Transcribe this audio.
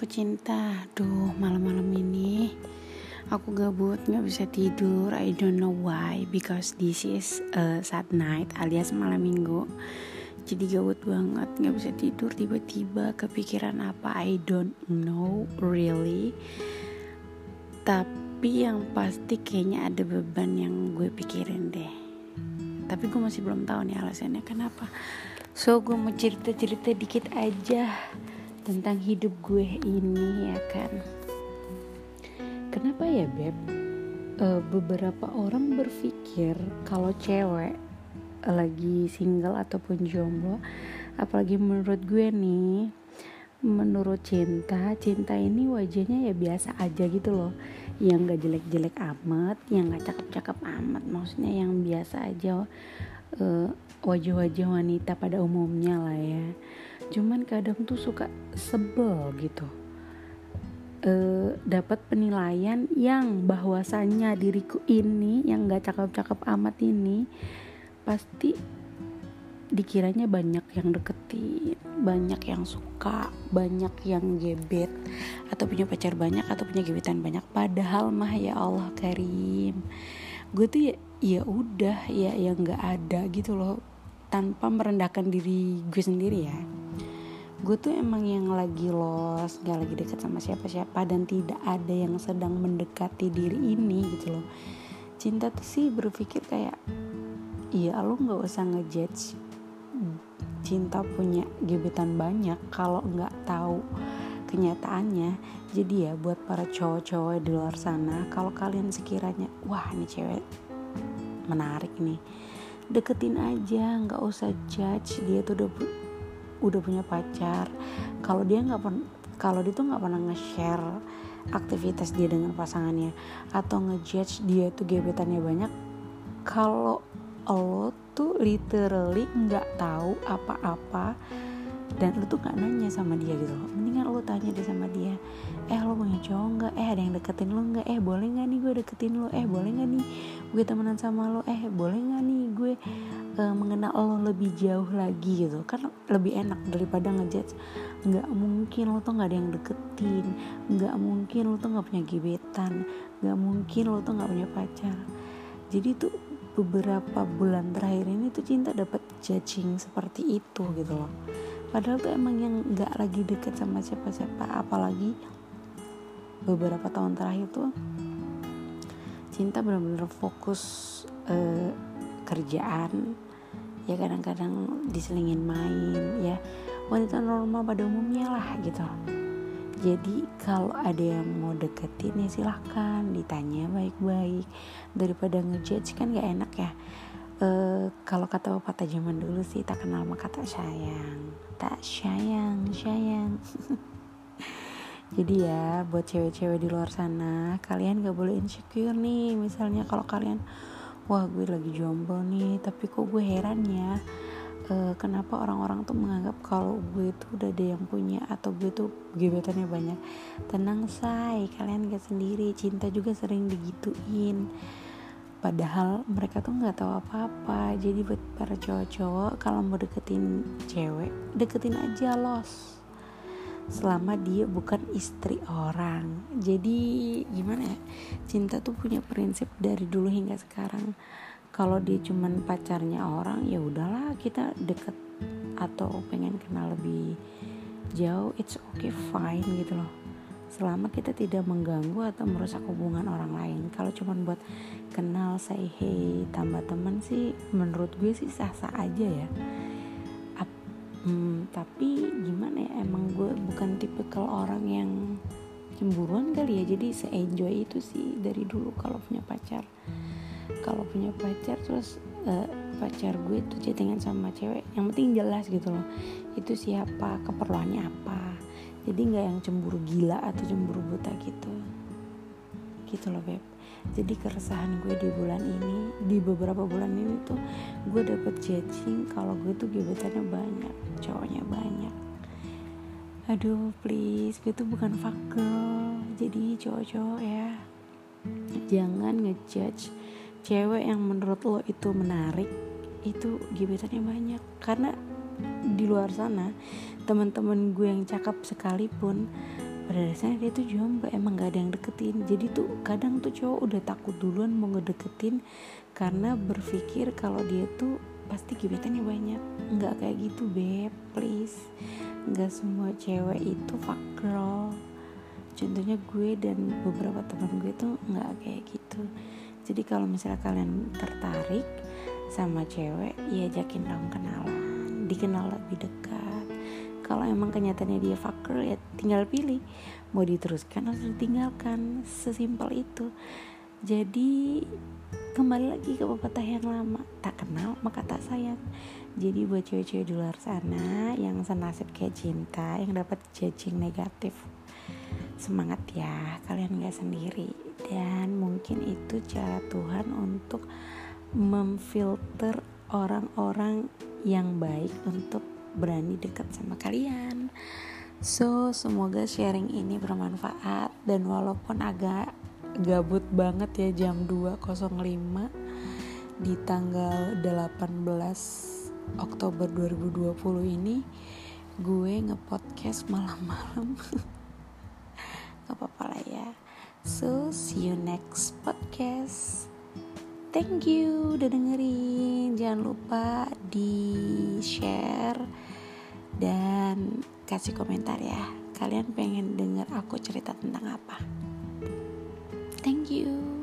aku cinta. Duh malam-malam ini Aku gabut gak bisa tidur. I don't know why. Because this is a sad night alias malam minggu. Jadi gabut banget gak bisa tidur. Tiba-tiba kepikiran apa? I don't know really. Tapi yang pasti kayaknya ada beban yang gue pikirin deh. Tapi gue masih belum tahu nih alasannya kenapa. So gue mau cerita-cerita dikit aja tentang hidup gue ini ya kan? Kenapa ya beb? E, beberapa orang berpikir kalau cewek lagi single ataupun jomblo apalagi menurut gue nih menurut cinta cinta ini wajahnya ya biasa aja gitu loh. Yang gak jelek-jelek amat yang gak cakep-cakep amat maksudnya yang biasa aja uh, wajah-wajah wanita pada umumnya lah ya cuman kadang tuh suka sebel gitu e, dapat penilaian yang bahwasannya diriku ini yang gak cakep-cakep amat ini pasti dikiranya banyak yang deketin, banyak yang suka, banyak yang gebet atau punya pacar banyak atau punya gebetan banyak. Padahal mah ya Allah Karim, gue tuh ya ya udah ya yang nggak ada gitu loh tanpa merendahkan diri gue sendiri ya gue tuh emang yang lagi los gak lagi deket sama siapa-siapa dan tidak ada yang sedang mendekati diri ini gitu loh. Cinta tuh sih berpikir kayak iya lo nggak usah ngejudge cinta punya gebetan banyak kalau nggak tahu kenyataannya. Jadi ya buat para cowok-cowok di luar sana kalau kalian sekiranya wah ini cewek menarik nih. Deketin aja nggak usah judge dia tuh udah udah punya pacar kalau dia nggak kalau dia tuh nggak pernah nge-share aktivitas dia dengan pasangannya atau ngejudge dia tuh gebetannya banyak kalau lo tuh literally nggak tahu apa-apa dan lu tuh nggak nanya sama dia gitu loh. Mendingan lu tanya deh sama dia eh lo punya cowok nggak? Eh ada yang deketin lo nggak? Eh boleh nggak nih gue deketin lo eh boleh nggak nih gue temenan sama lo eh boleh nggak nih gue uh, mengenal lo lebih jauh lagi? Gitu. Kan lebih enak daripada ngejudge. Nggak mungkin lo tuh nggak ada yang deketin. Nggak mungkin lo tuh nggak punya gebetan. Nggak mungkin lo tuh nggak punya pacar. Jadi tuh beberapa bulan terakhir ini tuh cinta dapat judging seperti itu gitu loh padahal tuh emang yang nggak lagi deket sama siapa-siapa apalagi beberapa tahun terakhir tuh cinta benar-benar fokus uh, kerjaan ya kadang-kadang diselingin main ya wanita normal pada umumnya lah gitu. Jadi kalau ada yang mau deketin ya silahkan ditanya baik-baik. Daripada ngejudge kan gak enak ya Uh, kalau kata pepatah zaman dulu sih tak kenal maka tak sayang. Tak sayang sayang. Jadi ya buat cewek-cewek di luar sana kalian gak boleh insecure nih. Misalnya kalau kalian wah gue lagi jomblo nih tapi kok gue heran ya uh, kenapa orang-orang tuh menganggap kalau gue tuh udah ada yang punya atau gue tuh gebetannya banyak. Tenang say. Kalian gak sendiri. Cinta juga sering digituin padahal mereka tuh nggak tahu apa-apa. Jadi buat para cowok-cowok kalau mau deketin cewek deketin aja los. Selama dia bukan istri orang. Jadi gimana ya? Cinta tuh punya prinsip dari dulu hingga sekarang. Kalau dia cuman pacarnya orang ya udahlah kita deket atau pengen kenal lebih jauh it's okay fine gitu loh selama kita tidak mengganggu atau merusak hubungan orang lain. Kalau cuma buat kenal say hey tambah teman sih menurut gue sih sah-sah aja ya. Ap, hmm, tapi gimana ya emang gue bukan tipe kalau orang yang cemburuan kali ya. Jadi se-enjoy itu sih dari dulu kalau punya pacar. Kalau punya pacar terus uh, pacar gue tuh chattingan sama cewek. Yang penting jelas gitu loh. Itu siapa keperluannya apa jadi nggak yang cemburu gila atau cemburu buta gitu. Gitu loh beb. Jadi keresahan gue di bulan ini di beberapa bulan ini tuh gue dapet judging kalau gue tuh gebetannya banyak cowoknya banyak. Aduh please gue tuh bukan fuck jadi cowok-cowok ya jangan ngejudge cewek yang menurut lo itu menarik itu gebetannya banyak. Karena di luar sana teman-teman gue yang cakep sekalipun pada dasarnya dia tuh jomblo emang gak ada yang deketin. Jadi tuh kadang tuh cowok udah takut duluan mau ngedeketin karena berpikir kalau dia tuh pasti gebetannya banyak. Nggak kayak gitu beb please. Nggak semua cewek itu fuck girl. Contohnya gue dan beberapa teman gue tuh nggak kayak gitu. Jadi kalau misalnya kalian tertarik sama cewek ya ajakin dong kenalan dikenal lebih dekat. Kalau emang kenyataannya dia fucker ya tinggal pilih. Mau diteruskan atau ditinggalkan. Sesimpel itu. Jadi kembali lagi ke pepatah yang lama. Tak kenal maka tak sayang. Jadi buat cewek-cewek di luar sana yang senasib kayak cinta yang dapat judging negatif semangat ya kalian gak sendiri. Dan mungkin itu cara Tuhan untuk memfilter orang-orang yang baik untuk berani dekat sama kalian. So, semoga sharing ini bermanfaat. Dan walaupun agak gabut banget ya jam 2.05 di tanggal 18 Oktober 2020 ini gue ngepodcast malam-malam. Gak apa-apa lah ya. So see you next podcast thank you udah dengerin. Jangan lupa di share dan kasih komentar ya. Kalian pengen denger aku cerita tentang apa? Thank you